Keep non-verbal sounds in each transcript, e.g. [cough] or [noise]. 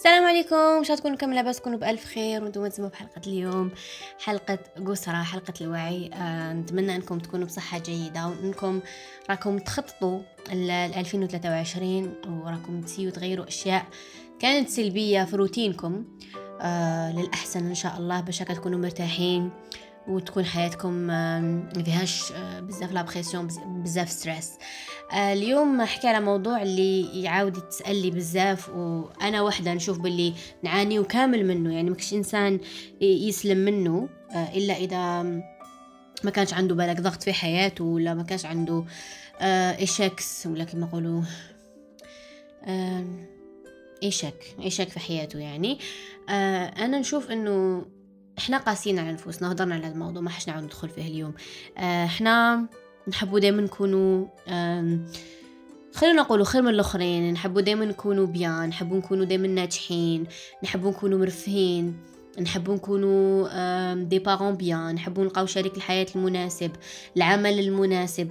السلام عليكم. ان شاء تكونوا كم لاباس تكونوا بألف خير. وأنتم تسمعوا بحلقة اليوم حلقة قسرة حلقة الوعي. آه نتمنى أنكم تكونوا بصحة جيدة وأنكم راكم تخططوا ل 2023 وراكم تسيوا تغيروا أشياء كانت سلبية في روتينكم. آه للأحسن إن شاء الله باش تكونوا مرتاحين وتكون حياتكم ما فيهاش آه، بزاف la pression بزاف stress اليوم أحكي على موضوع اللي يعاود يتسال بزاف وأنا وحدة نشوف باللي نعاني وكامل منه. يعني ماكش إنسان يسلم منه آه، إلا إذا ما كانش عنده بالك ضغط في حياته ولا ما كانش عنده ايشكس ولا كما يقولوا ايشك ايشك في حياته يعني. أنا نشوف إنه إحنا قاسيين على نفوسنا هضرنا على الموضوع ما حش ندخل فيه اليوم. آه، إحنا نحبوا دائما نكونوا خلينا نقولوا خير من الأخرين نحبوا دائما نكونوا بيان نحبوا نكونوا دائما ناجحين نحبوا نكونوا مرفهين نحبوا نكونوا دي بارون بيان نحبوا نلقاو شريك الحياة المناسب العمل المناسب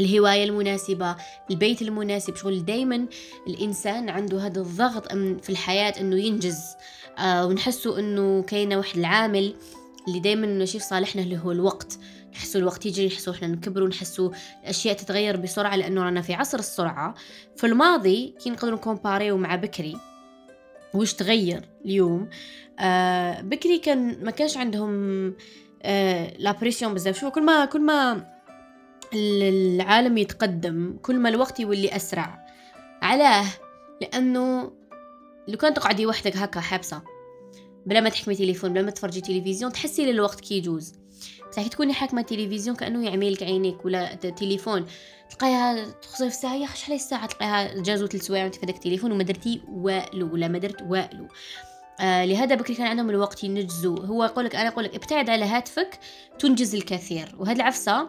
الهواية المناسبة البيت المناسب شغل دايما الإنسان عنده هذا الضغط في الحياة أنه ينجز آه ونحسوا أنه كاينة واحد العامل اللي دايما شي في صالحنا اللي هو الوقت. نحسوا الوقت يجري نحسوا إحنا نكبر ونحسوا الأشياء تتغير بسرعة لأنه رانا في عصر السرعة. في الماضي كي نقدروا نcomparيو مع بكري. وش تغير اليوم؟ آه بكري كان ما كانش عندهم آه la pression بزاف. شو كل ما كل ما العالم يتقدم كل ما الوقت يولي أسرع. علاه لأنه لو كان تقعدي وحدك هكا حابسة بلا ما تحكمي تليفون بلا ما تفرجي تلفزيون تحسي للوقت كي يجوز. بصح تكوني حاكمة تلفزيون كأنه يعملك عينيك ولا تليفون. تلقايها تخزر في الساعة يا شحال الساعة؟ تلقايها جازو ثلاث سوايع وانت في هذاك التليفون وما درتي والو ولا ما درت والو. آه لهذا بكري كان عندهم الوقت ينجزوا هو يقولك أنا اقولك ابتعد على هاتفك تنجز الكثير. وهذه العفسة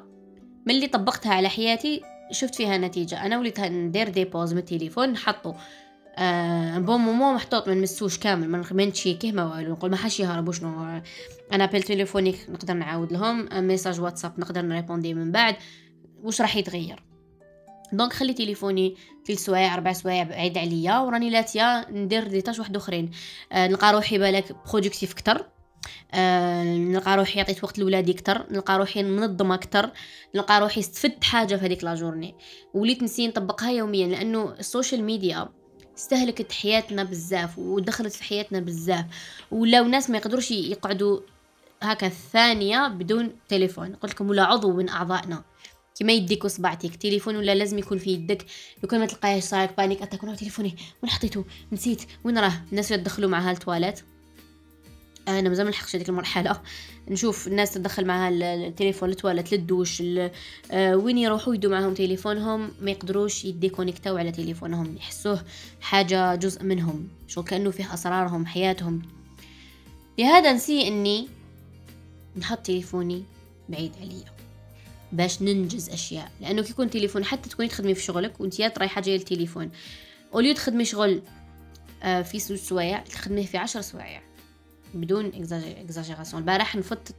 من اللي طبقتها على حياتي شفت فيها نتيجة. أنا وليت ندير des pauses من التليفون نحطه آه bon moment محطوط ما نمسوش كامل ما نشيكيه ما والو نقول ما راحش يهربوا شنو un appel téléphonique نقدر نعاود لهم message واتساب نقدر نريبوندي من بعد. واش راح يتغير؟ donc خلي تليفوني ثلاث سوايع أربع سوايع بعيد عليا وراني لاتيا ندير des tâches واحد أخرين. آه نلقى روحي بالك productive أكثر آه نلقى روحي عطيت وقت لولادي أكثر نلقى روحي منظمة أكثر نلقى روحي استفدت حاجة في هذيك la journée. وليت نسي نطبقها يوميا لأنه ال social media استهلكت حياتنا بزاف ودخلت في حياتنا بزاف. ولو ناس ما يقدروش يقعدوا هكا ثانية بدون تليفون. قلت لكم ولا عضو من أعضائنا. كما يديك وصبعتك تليفون ولا لازم يكون في يدك. لو كان ما تلقايش صايرك panic attack تليفوني. وين حطيته نسيت. وين راه؟ الناس يدخلوا معها التواليت أنا مازال ملحقش هذيك المرحلة. [laughs] نشوف الناس تدخل معها التليفون للتواليت للدوش آه وين يروحوا يدوا معهم تليفونهم. ما يقدروش يديكونيكتاو على تليفونهم يحسوه حاجة جزء منهم شو كأنه فيه أسرارهم حياتهم. لهذا نسي إني نحط تليفوني بعيد عليا باش ننجز أشياء. لأنه كي يكون تليفون حتى تكوني تخدمي في شغلك وأنت رايحه جاية التليفون au lieu تخدمي شغل آه في سوايع تخدميه في عشر سوايع. بدون exagération. البارح نفط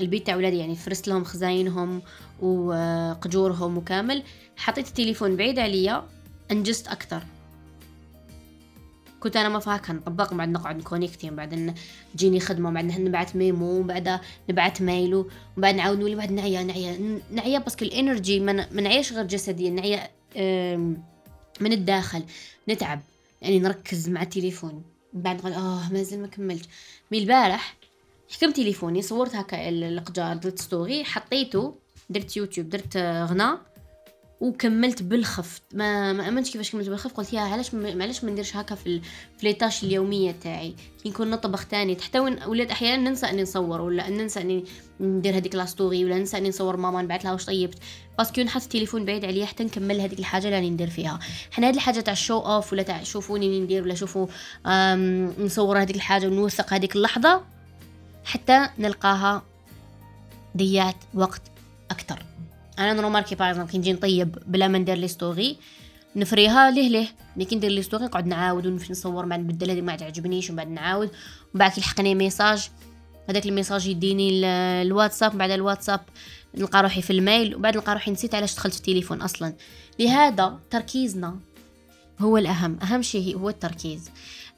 البيت تاع ولادي يعني فرزت لهم خزاينهم وقجورهم وكامل. حطيت التليفون بعيد عليا أنجزت أكثر. كنت أنا ما فاكر نطبق بعد نقعد نكونيكتي بعد تجيني خدمة وبعد نبعث mémo وبعد نبعث mail وبعد نعاود نولي بعد نعيا نعيا. نعيا parce que ال énergie ما نعياش غير جسديا نعيا من الداخل. نتعب. يعني نركز مع التليفون. بعد قال آه مازال ما كملت. من البارح حكمت تليفوني صورت هكا القجار درت story حطيته درت يوتيوب درت غناء. وكملت بالخف. ما ما أمنتش كيفاش كملت بالخف قلت يا علاش معليش ما نديرش هكا في في les tâches اليومية تاعي. كي نكون نطبخ تاني حتى وين ولات أحيانا ننسى أني نصور ولا ننسى أني ندير هذيك la story ولا ننسى أني نصور ماما نبعث لها واش طيبت. parce que نحط التليفون بعيد عليا حتى نكمل هذيك الحاجة اللي راني ندير فيها. حنا هذه الحاجة تاع ال show off ولا تاع شوفوني ندير ولا شوفوا نصور هذيك الحاجة ونوثق هذيك اللحظة حتى نلقاها ضيعت وقت أكثر أنا نروماركي بلي كي نجي نطيب بلا ما ندير les stories نفريها ليه ليه؟ ملي كي ندير les stories نقعد نعاود ونمشي نصور بعد نبدل هذه ما تعجبنيش ومن بعد نعاود. ومن بعد كي يلحقني message هذاك ال message يديني الواتساب بعد الواتساب نلقى روحي في ال mail وبعد نلقى روحي نسيت علاش دخلت في التليفون أصلا. لهذا تركيزنا هو الأهم أهم شيء هو التركيز.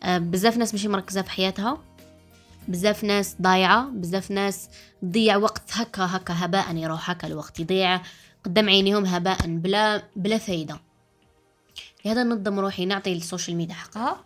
آه، بزاف ناس ماشي مركزة في حياتها. بزاف ناس ضايعة بزاف ناس تضيع وقت هكا هكا هباء يروح هكا الوقت يضيع قدام عينيهم هباء بلا بلا فايدة. لهذا ننظم روحي نعطي ال social media حقها.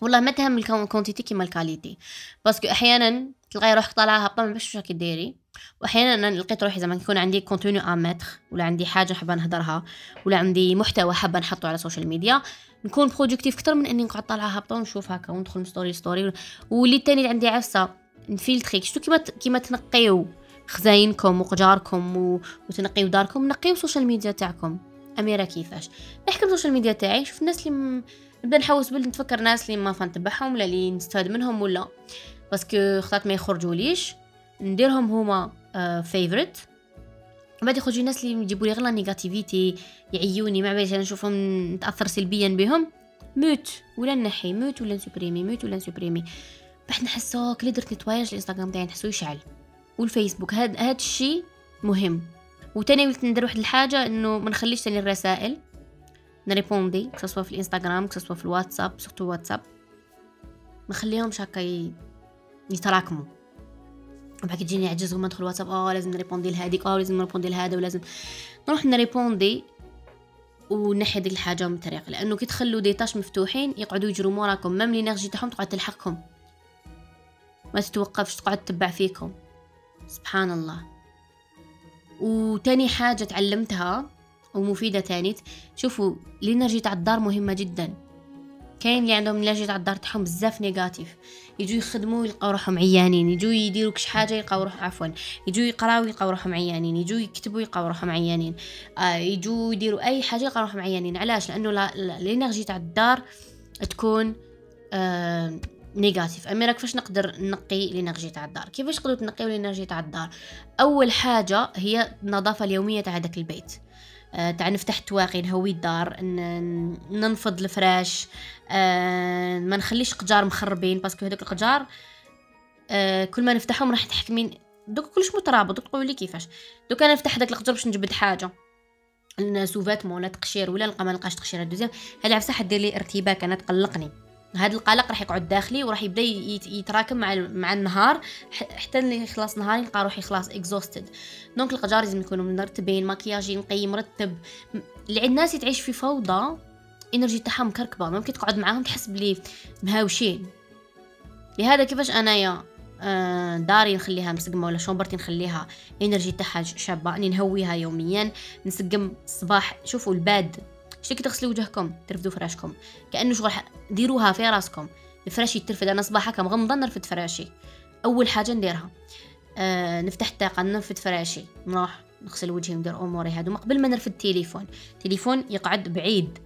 والله ما تهم ال quantité كيما ال qualité parce que أحيانا تلقاي روحك طالعة هابطة ما باش راكي ديري. واحيانا أنا لقيت روحي زعما يكون عندي contenu ولا عندي حاجة حابة نهضرها ولا عندي محتوى حابة نحطه على ال social media نكون productive أكثر من إني نقعد طالعة هابطة ونشوف هكا وندخل story story واللي تاني عندي عفسة نفيلتري. شتو كيما كيما تنقيو خزاينكم وقجاركم و... وتنقيو داركم نقيو ال social media تاعكم. أميرة كيفاش؟ نحكم ال social media تاعي شوف الناس اللي م... نبدأ نحوس بلي نتفكر ناس اللي ما فنتبعهم ولا اللي نستفاد منهم ولا. parce que خطرات ما يخرجوليش نديرهم هما favorites آه، بعد يخرجوا الناس اللي يجيبوا لي غير négativité يعيوني. ما باليش أنا نشوفهم نتأثر سلبيا بهم. mute ولا نحي mute ولا نسوبريمي mute ولا نسوبريمي. بعد نحسو كلي درت nettoyage الإنستغرام تاعي نحسو يشعل. والفيسبوك هاد هاد الشيء مهم. وتاني وليت ندير واحد الحاجة إنه ما نخليش تاني الرسائل. نريبوندي que ce soit في الإنستغرام que ce soit في الواتساب surtout واتساب. ما نخليهمش هكا يتراكموا. بعد تجيني عجز وما ندخل واتساب آه لازم نريبوندي لهذيك آه لازم نريبوندي لهذا ولازم. نروح نريبوندي ونحي ديك الحاجة من الطريق لأنه كي تخلوا des tâches مفتوحين يقعدوا يجروا موراكم même l'énergie تاعهم تقعد تلحقكم ما تتوقفش تقعد تتبع فيكم. سبحان الله. وتاني حاجة تعلمتها ومفيدة تاني شوفوا ال énergie تاع الدار مهمة جدا. كاين اللي عندهم لاجي تاع الدار تاعهم بزاف négative. يجوا يخدموا يلقاو روحهم عيانين يجوا يديروا كش حاجة يلقاو روحهم عفوا يجوا يقراو يلقاو روحهم عيانين يجوا يكتبوا يلقاو روحهم عيانين. آه يجوا يديروا أي حاجة يلقاو روحهم عيانين. علاش؟ لأنه ال énergie تاع الدار تكون آه négative. اميرا كيفاش نقدر نقي ال énergie تاع الدار؟ كيفاش نقدروا تنقيو ال énergie تاع الدار؟ أول حاجة هي النظافة اليومية تاع هذاك البيت. تاع نفتح التواقي نهوي الدار ننفض الفراش آه، ما نخليش قجار مخربين parce que هذوك القجار آه، كل ما نفتحهم راح تحكمين دوك كلش مترابط تقولوا لي كيفاش. دوك أنا نفتح هذاك القجر باش نجبد حاجة. سوفات ولا تقشير ولا نلقى ما نلقاش تقشير ال deuxième هذه عفسة حدير لي ارتباك أنا تقلقني. هذا القلق راح يقعد داخلي وراح يبدأ يتراكم مع مع النهار حتى اللي يخلص نهاري نلقى روحي خلاص exhausted donc القجار لازم يكونوا مرتبين مكياجي نقي مرتب. اللي عند ناس تعيش في فوضى energy تاعها مكركبه ممكن تقعد معاهم تحس بلي مهاوشين. لهذا كيفاش أنايا آه، داري نخليها مسقمة ولا chambre تي نخليها energy تاعها شابة أني نهويها يوميا نسقم الصباح. شوفوا ال bed. شتي كي تغسلوا وجهكم ترفدوا فراشكم. كأنه شغل ديروها في راسكم. الفراش يترفد أنا صباح هكا مغمضة نرفد فراشي. أول حاجة نديرها. آه نفتح الطاقة نرفد فراشي. نروح نغسل وجهي ندير أموري هادو. قبل ما نرفد التليفون التليفون يقعد بعيد.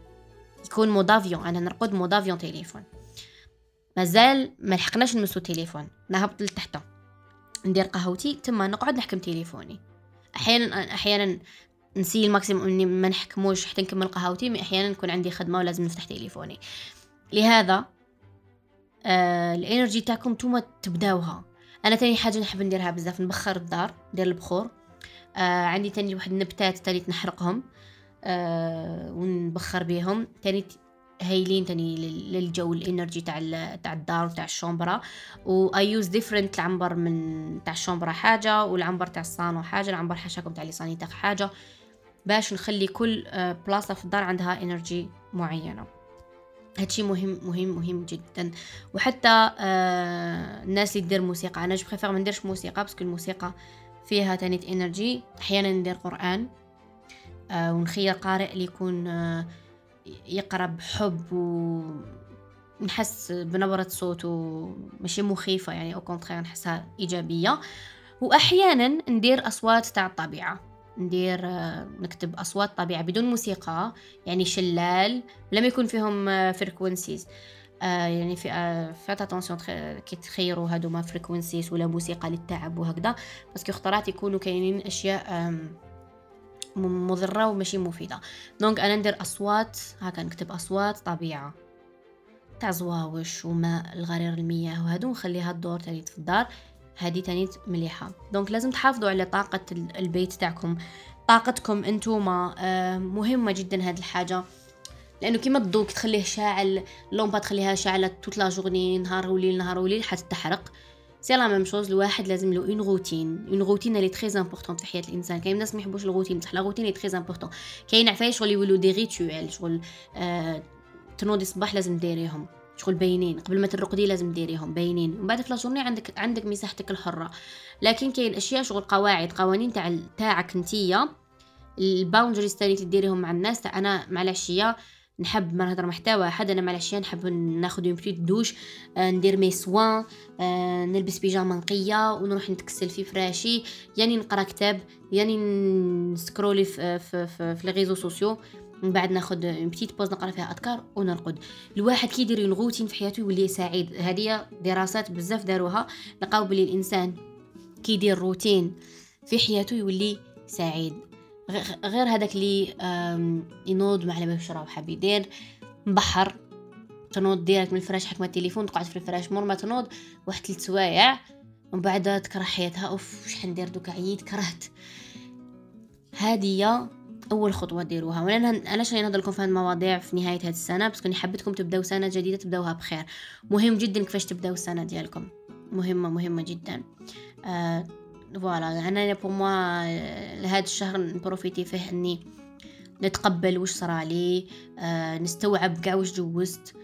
يكون mode avion أنا نرقد mode avion تليفون. مازال ما لحقناش نمسو التليفون نهبط لتحت ندير قهوتي تما نقعد نحكم تليفوني. أحيانا أحيانا نسي ال maximum إني ما نحكموش حتى نكمل قهوتي أحيانا نكون عندي خدمة ولازم نفتح تليفوني. لهذا آه ال energy تاعكم نتوما تبداوها. أنا تاني حاجة نحب نديرها بزاف نبخر الدار ندير البخور. آه عندي تاني واحد النبتات تاني نحرقهم آه ونبخر بيهم. تاني هايلين تاني للجو ال energy تاع تاع الدار وتاع ال chambre. و I use different العنبر من تاع ال chambre حاجة والعنبر تاع الصانو حاجة العنبر حاشاكم تاع les sanitaires حاجة. باش نخلي كل آه، بلاصة في الدار عندها energy معينة. هادشي مهم مهم مهم جدا. وحتى آه الناس اللي تدير موسيقى. أنا je préfère ما نديرش موسيقى parce que الموسيقى فيها تانيت energy أحيانا ندير قرآن آه ونخير قارئ اللي يكون يقرأ بحب و نحس بنبرة صوته ماشي مخيفة يعني au contraire نحسها إيجابية. وأحيانا ندير أصوات تاع الطبيعة. ندير آه، نكتب أصوات طبيعة بدون موسيقى يعني شلال لم يكن فيهم فريكونسيز آه، آه، يعني في فات اتونسيون كي تخيروا هادو ما فريكونسيز ولا موسيقى للتعب وهكذا باسكو اختارات يكونوا كاينين أشياء مضرة وماشي مفيدة. دونك أنا ندير أصوات هكا نكتب أصوات طبيعه تاع زواوش وماء الغرير المياه وهادو نخليها الدور تاني في الدار. هادي تاني مليحة. دونك لازم تحافظوا على طاقة البيت تاعكم. طاقتكم انتوما آه، مهمة جدا هاد الحاجة. لأنه كيما الضوء تخليه شاعل ال lampe تخليها شاعلة toute la journée نهار وليل نهار وليل حتى تحرق c'est la même chose الواحد لازم له une routine une routine اللي très important في حياة الإنسان. كاين ناس ما يحبوش الروتين بصح la routine اللي très important كاين عفايس شغل يولوا des rituels شغل آه تنوضي الصباح لازم ديريهم. شغل باينين قبل ما ترقدي لازم ديريهم باينين. ومن بعد في عندك عندك مساحتك الحرة. لكن كاين أشياء شغل قواعد قوانين تاع تاعك نتيا ال boundaries تاعي تديريهم مع الناس. تاع أنا مع العشيه نحب ما نهضر مع حتى حد أنا مع العشيه نحب ناخذ une petite douche آه ندير mes soins آه نلبس بيجاما نقية ونروح نتكسل في فراشي. يعني نقرأ كتاب يعني ن scroller في في في, في les réseaux sociaux. من بعد ناخذ petite pause نقرأ فيها أذكار ونرقد. الواحد كي يدير روتين في حياته يولي سعيد. هذه دراسات بزاف داروها. لقاو بلي الإنسان كي يدير روتين في حياته يولي سعيد. غير هذاك اللي ينوض ما على ما يشرب حاب يدير. مبحر. تنوض ديرك من الفراش حكمة التليفون تقعد في الفراش مور ما تنوض واحد ثلاث سوايع. ومن بعد تكره حياتها. أوف شحال ندير دوك؟ عييت كرهت. هذه أول خطوة ديروها. وأنا علاش راني نهضر لكم في هذه المواضيع في نهاية هذه السنة كني حبيتكم تبداو سنة جديدة تبدأوها بخير. مهم جدا كيفاش تبداو السنة ديالكم. مهمة مهمة جدا. آه voilà. أنا pour moi لهذا الشهر ن profiter فيه إني نتقبل واش صرالي آه نستوعب كاع واش جوزت.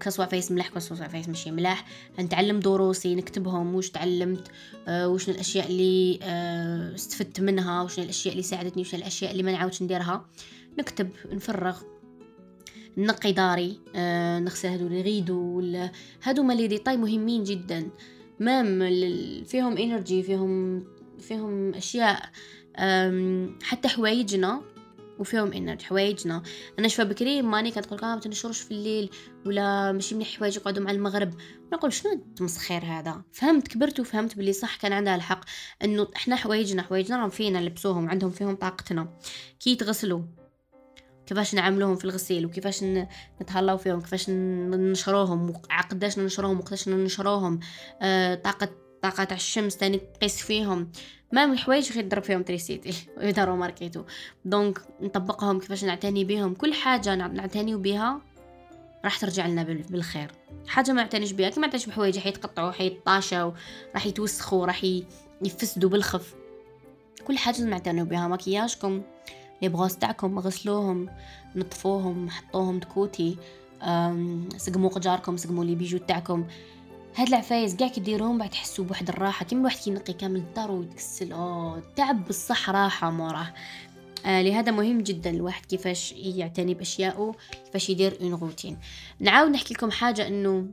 que ce soit عفايس ملاح que ce soit عفايس ماشي ملاح نتعلم دروسي نكتبهم واش تعلمت آه وشنو الأشياء اللي آه استفدت منها وشنو الأشياء اللي ساعدتني وشنو الأشياء اللي ما نعاودش نديرها. نكتب نفرغ نقي داري آه نغسل هادو les rideaux هادو mais les détails مهمين جدا. même فيهم energy فيهم فيهم أشياء حتى حوايجنا. وفيهم energy حوايجنا. أنا شوية بكري ماني كتقول ما تنشرش في الليل ولا ماشي مليح حوايج يقعدوا مع المغرب. نقول شنو التمسخير هذا؟ فهمت كبرت وفهمت باللي صح كان عندها الحق إنه إحنا حوايجنا حوايجنا راهم فينا نلبسوهم عندهم فيهم طاقتنا. كي يتغسلوا كيفاش نعملوهم في الغسيل وكيفاش نتهلاو فيهم كيفاش ننشروهم وقداش ننشروهم وقداش ننشروهم. آه طاقة طاقة تاع الشمس تاني تقيس فيهم. ما من الحوايج غير ضرب فيهم تريسيتي يداروا [laughs] ماركيتو. دونك نطبقهم كيفاش نعتني بهم كل حاجة نعتني بها راح ترجع لنا بالخير. حاجة ما نعتنيش بها كي ما نعتنيش بحوايج. حيتقطعوا حيطاشوا راح يتوسخوا راح يفسدوا بالخف. كل حاجة نعتنوا بها مكياجكم les brosses تاعكم غسلوهم نطفوهم حطوهم تكوتي سقموا قجاركم سقموا les bijoux تاعكم. هاد العفايس كاع كديروهم بعد تحسوا بواحد الراحة كيما الواحد كينقي كامل الدار ويتكسل. أوه تعب بصح راحة موراه. آه لهذا مهم جدا الواحد كيفاش يعتني بأشيائه كيفاش يدير une routine نعاود نحكي لكم حاجة إنه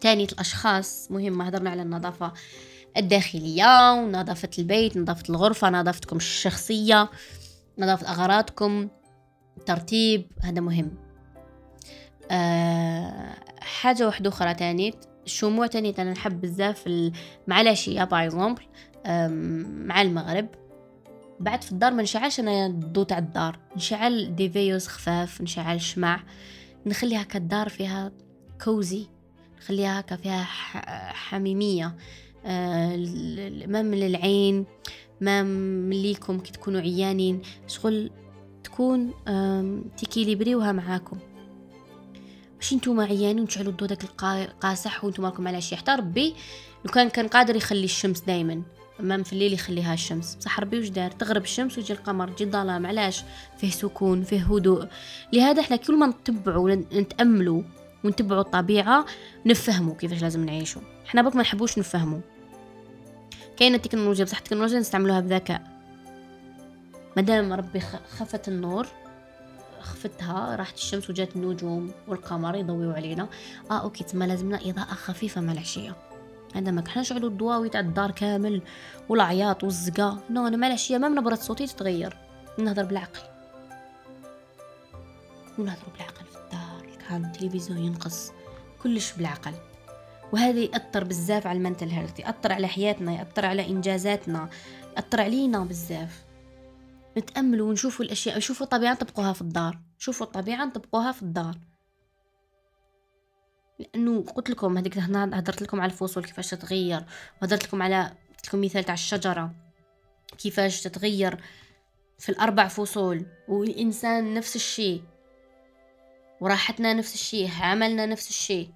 تاني الأشخاص مهمه هضرنا على النظافة الداخلية ونظافة البيت نظافة الغرفة نظافتكم الشخصية نظافة أغراضكم ترتيب هذا مهم. أه حاجة واحدة أخرى تاني الشموع تاني أنا نحب بزاف مع العشية باغ مع المغرب. بعد في الدار ما نشعلش أنا الضو تاع الدار نشعل دي فيوز خفاف نشعل شمع نخلي هكا الدار فيها كوزي نخليها هكا فيها حميمية آه ما من العين ما مليكم كي تكونوا عيانين شغل تكون تيكيليبريوها معاكم. ماشي نتوما عيانين وتشعلوا الضو داك القاصح وأنتم راكم على شي حتى ربي لو كان كان قادر يخلي الشمس دايما أمام في الليل يخليها الشمس. بصح ربي وش دار؟ تغرب الشمس ويجي القمر تجي الظلام. علاش؟ فيه سكون فيه هدوء. لهذا إحنا كل ما نتبعوا نتأملوا ونتبعوا الطبيعة نفهموا كيفاش لازم نعيشوا. إحنا بك ما نحبوش نفهموا. كاينة التكنولوجيا بصح التكنولوجيا نستعملوها بذكاء. مادام ربي خفت النور خفتها راحت الشمس وجات النجوم والقمر يضويو علينا. آه أوكي تما لازمنا إضاءة خفيفة مع العشية. عندما كحنا نشعلوا الضواوي تاع الدار كامل والعياط والزقا. no أنا مع العشية ما نبرة صوتي تتغير. نهضر بالعقل. ونهضروا بالعقل في الدار. كان التلفزيون ينقص. كلش بالعقل. وهذا يأثر بزاف على ال mental health يأثر على حياتنا يأثر على إنجازاتنا يأثر علينا بزاف. نتأملوا ونشوفوا الأشياء نشوفوا الطبيعة نطبقوها في الدار. شوفوا الطبيعة نطبقوها في الدار. لأنه قلت لكم هذيك هدرت لكم على الفصول كيفاش تتغير وهدرت لكم على لكم مثال تاع الشجرة. كيفاش تتغير في الأربع فصول والإنسان نفس الشيء. وراحتنا نفس الشيء عملنا نفس الشيء.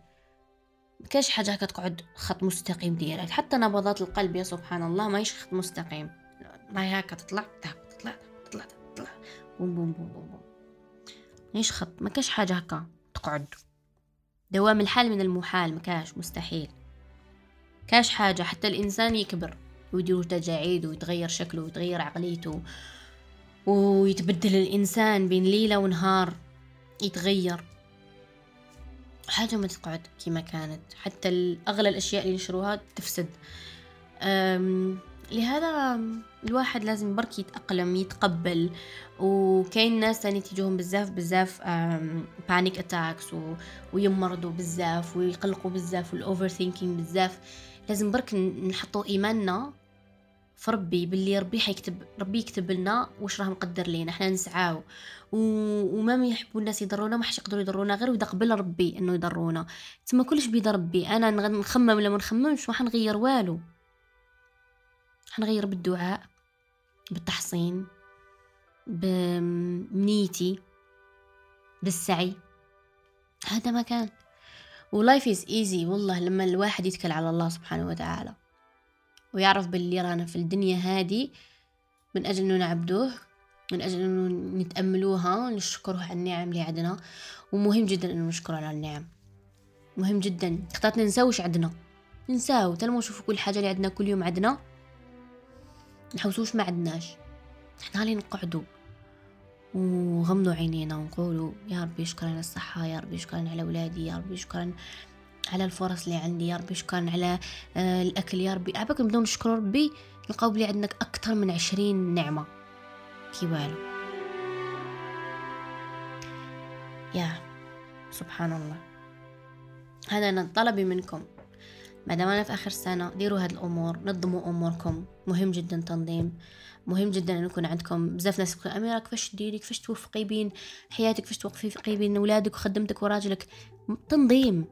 كاش حاجة هكا تقعد خط مستقيم ديالك حتى نبضات القلب يا سبحان الله ما خط مستقيم. ما هكا تطلع تطلع بوم بوم بوم بوم بوم. ماهيش خط؟ ما كاش حاجة هكا تقعد. دوام الحال من المحال ما كاش مستحيل. كاش حاجة حتى الإنسان يكبر ويدير تجاعيد ويتغير شكله ويتغير عقليته ويتبدل الإنسان بين ليلة ونهار يتغير. حاجة ما تقعد كما كانت. حتى أغلى الأشياء اللي نشروها تفسد. لهذا الواحد لازم برك يتأقلم يتقبل. وكاين ناس تاني تيجوهم بزاف بزاف panic attacks ويمرضوا بزاف ويقلقوا بزاف وال overthinking بزاف. لازم برك نحطوا إيماننا في ربي باللي ربي حيكتب ربي يكتب لنا واش راه مقدر لينا إحنا نسعاو. و... وما يحبوا الناس يضرونا ما حيقدروا يضرونا غير إذا قبل ربي إنه يضرونا. تما كلش بيد ربي. أنا نخمم ولا ما نخممش ما حنغير والو. حنغير بالدعاء بالتحصين بنيتي بالسعي. هذا ما كان. و life is easy والله لما الواحد يتكل على الله سبحانه وتعالى. ويعرف باللي رانا في الدنيا هذه من أجل أنه نعبدوه من أجل أنه نتأملوها نشكره على النعم اللي عندنا. ومهم جدا أنه نشكر على النعم. مهم جدا. خطرات ننساو واش عندنا. ننساو. نتأملوا نشوفوا كل حاجة اللي عندنا كل يوم عندنا. نحوسوش ما عندناش. إحنا غالي نقعدوا وغمضوا عينينا ونقولوا يا ربي شكرا على الصحة يا ربي شكرا على أولادي يا ربي شكرا على الفرص اللي عندي يا ربي شكرا على آه، الأكل يا ربي. عباك بدون نشكر ربي نلقاو بلي عندك أكثر من عشرين نعمة. كي والو يا سبحان الله. هذا أنا طلبي منكم. ما دام أنا في آخر سنة ديروا هاد الأمور نظموا أموركم. مهم جدا تنظيم. مهم جدا أن يكون عندكم بزاف ناس يقول أميرة كيفاش ديري كيفاش توفقي بين حياتك؟ كيفاش توفقي بين أولادك وخدمتك وراجلك؟ تنظيم.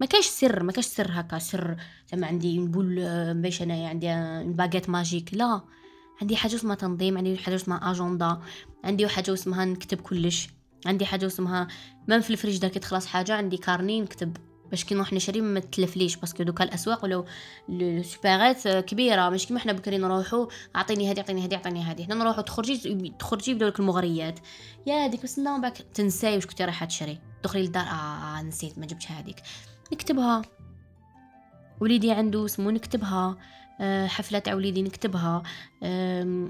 ما كاش سر ما كاش سر هكا. سر زعما عندي نقول باش انايا عندي baguette magique لا. عندي حاجة اسمها تنظيم عندي حاجة اسمها اجندا عندي حاجة اسمها نكتب كلش. عندي حاجة اسمها ما في الفريج كي تخلص حاجة؟ عندي carnet نكتب. باش كي نروح نشري ما تلفليش parce que دوكا الأسواق ولو السوبيرات كبيرة مش كيما حنا بكري نروحو اعطيني هذه اعطيني هذه اعطيني هذه حنا نروحو تخرجي تخرجي بدولك المغريات. يا هذيك ça se peut que تنساي واش كنتي رايحة تشري. تدخلي للدار. آه نسيت ما جبتش هذيك نكتبها. وليدي عنده سمو نكتبها. آه، حفلة تاع وليدي نكتبها.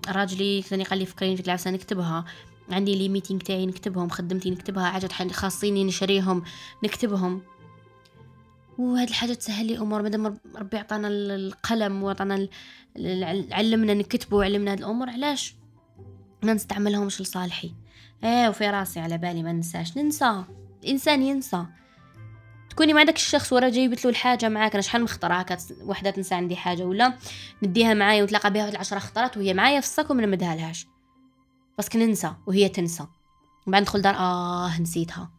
راجلي ثاني قال لي فكرين في العفسة نكتبها. عندي لي ميتينغ تاعي نكتبهم. خدمتي نكتبها. حاجات خاصيني نشريهم نكتبهم. وهاد الحاجة تسهل لي امور مادام ربي عطانا القلم وعطانا علمنا نكتبوا وعلمنا هاد الأمور علاش ما نستعملهمش لصالحي؟ إيه وفي راسي على بالي ما ننساش. ننسى. الإنسان ينسى. تكوني ما عندك الشخص ورا جايبت له الحاجة معاك أنا شحال من خطرة وحدة تنسى عندي حاجة؟ ولا نديها معايا ونتلاقى بها العشرة خطرات وهي معايا في الصك وما نمدها لهاش بس ننسى وهي تنسى. بعد ندخل دار آه نسيتها.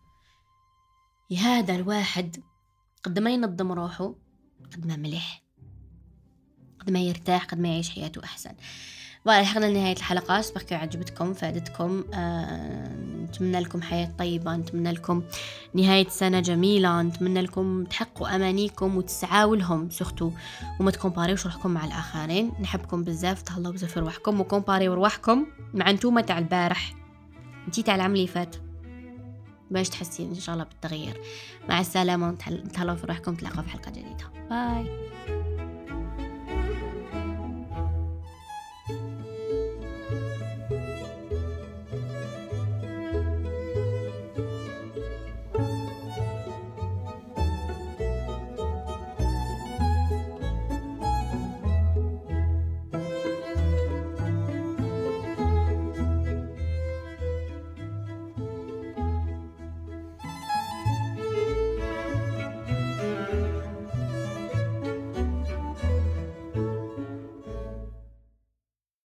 هذا الواحد قد ما ينظم روحه قد ما مليح قد ما يرتاح قد ما يعيش حياته أحسن. فوالا لحقنا لنهاية الحلقة. أسبق عجبتكم فادتكم. آه نتمنى لكم حياة طيبة. نتمنى لكم نهاية سنة جميلة. نتمنى لكم تحققوا أمانيكم وتسعاو لهم. سختو وما تكومباريوش روحكم مع الآخرين. نحبكم بزاف. تهلاو بزاف في رواحكم. وكومباريو رواحكم مع نتوما تاع البارح. انتي تاع العام اللي فات. باش تحسين إن شاء الله بالتغيير. مع السلامة تهلاو في روحكم تلاقوا في حلقة جديدة. باي.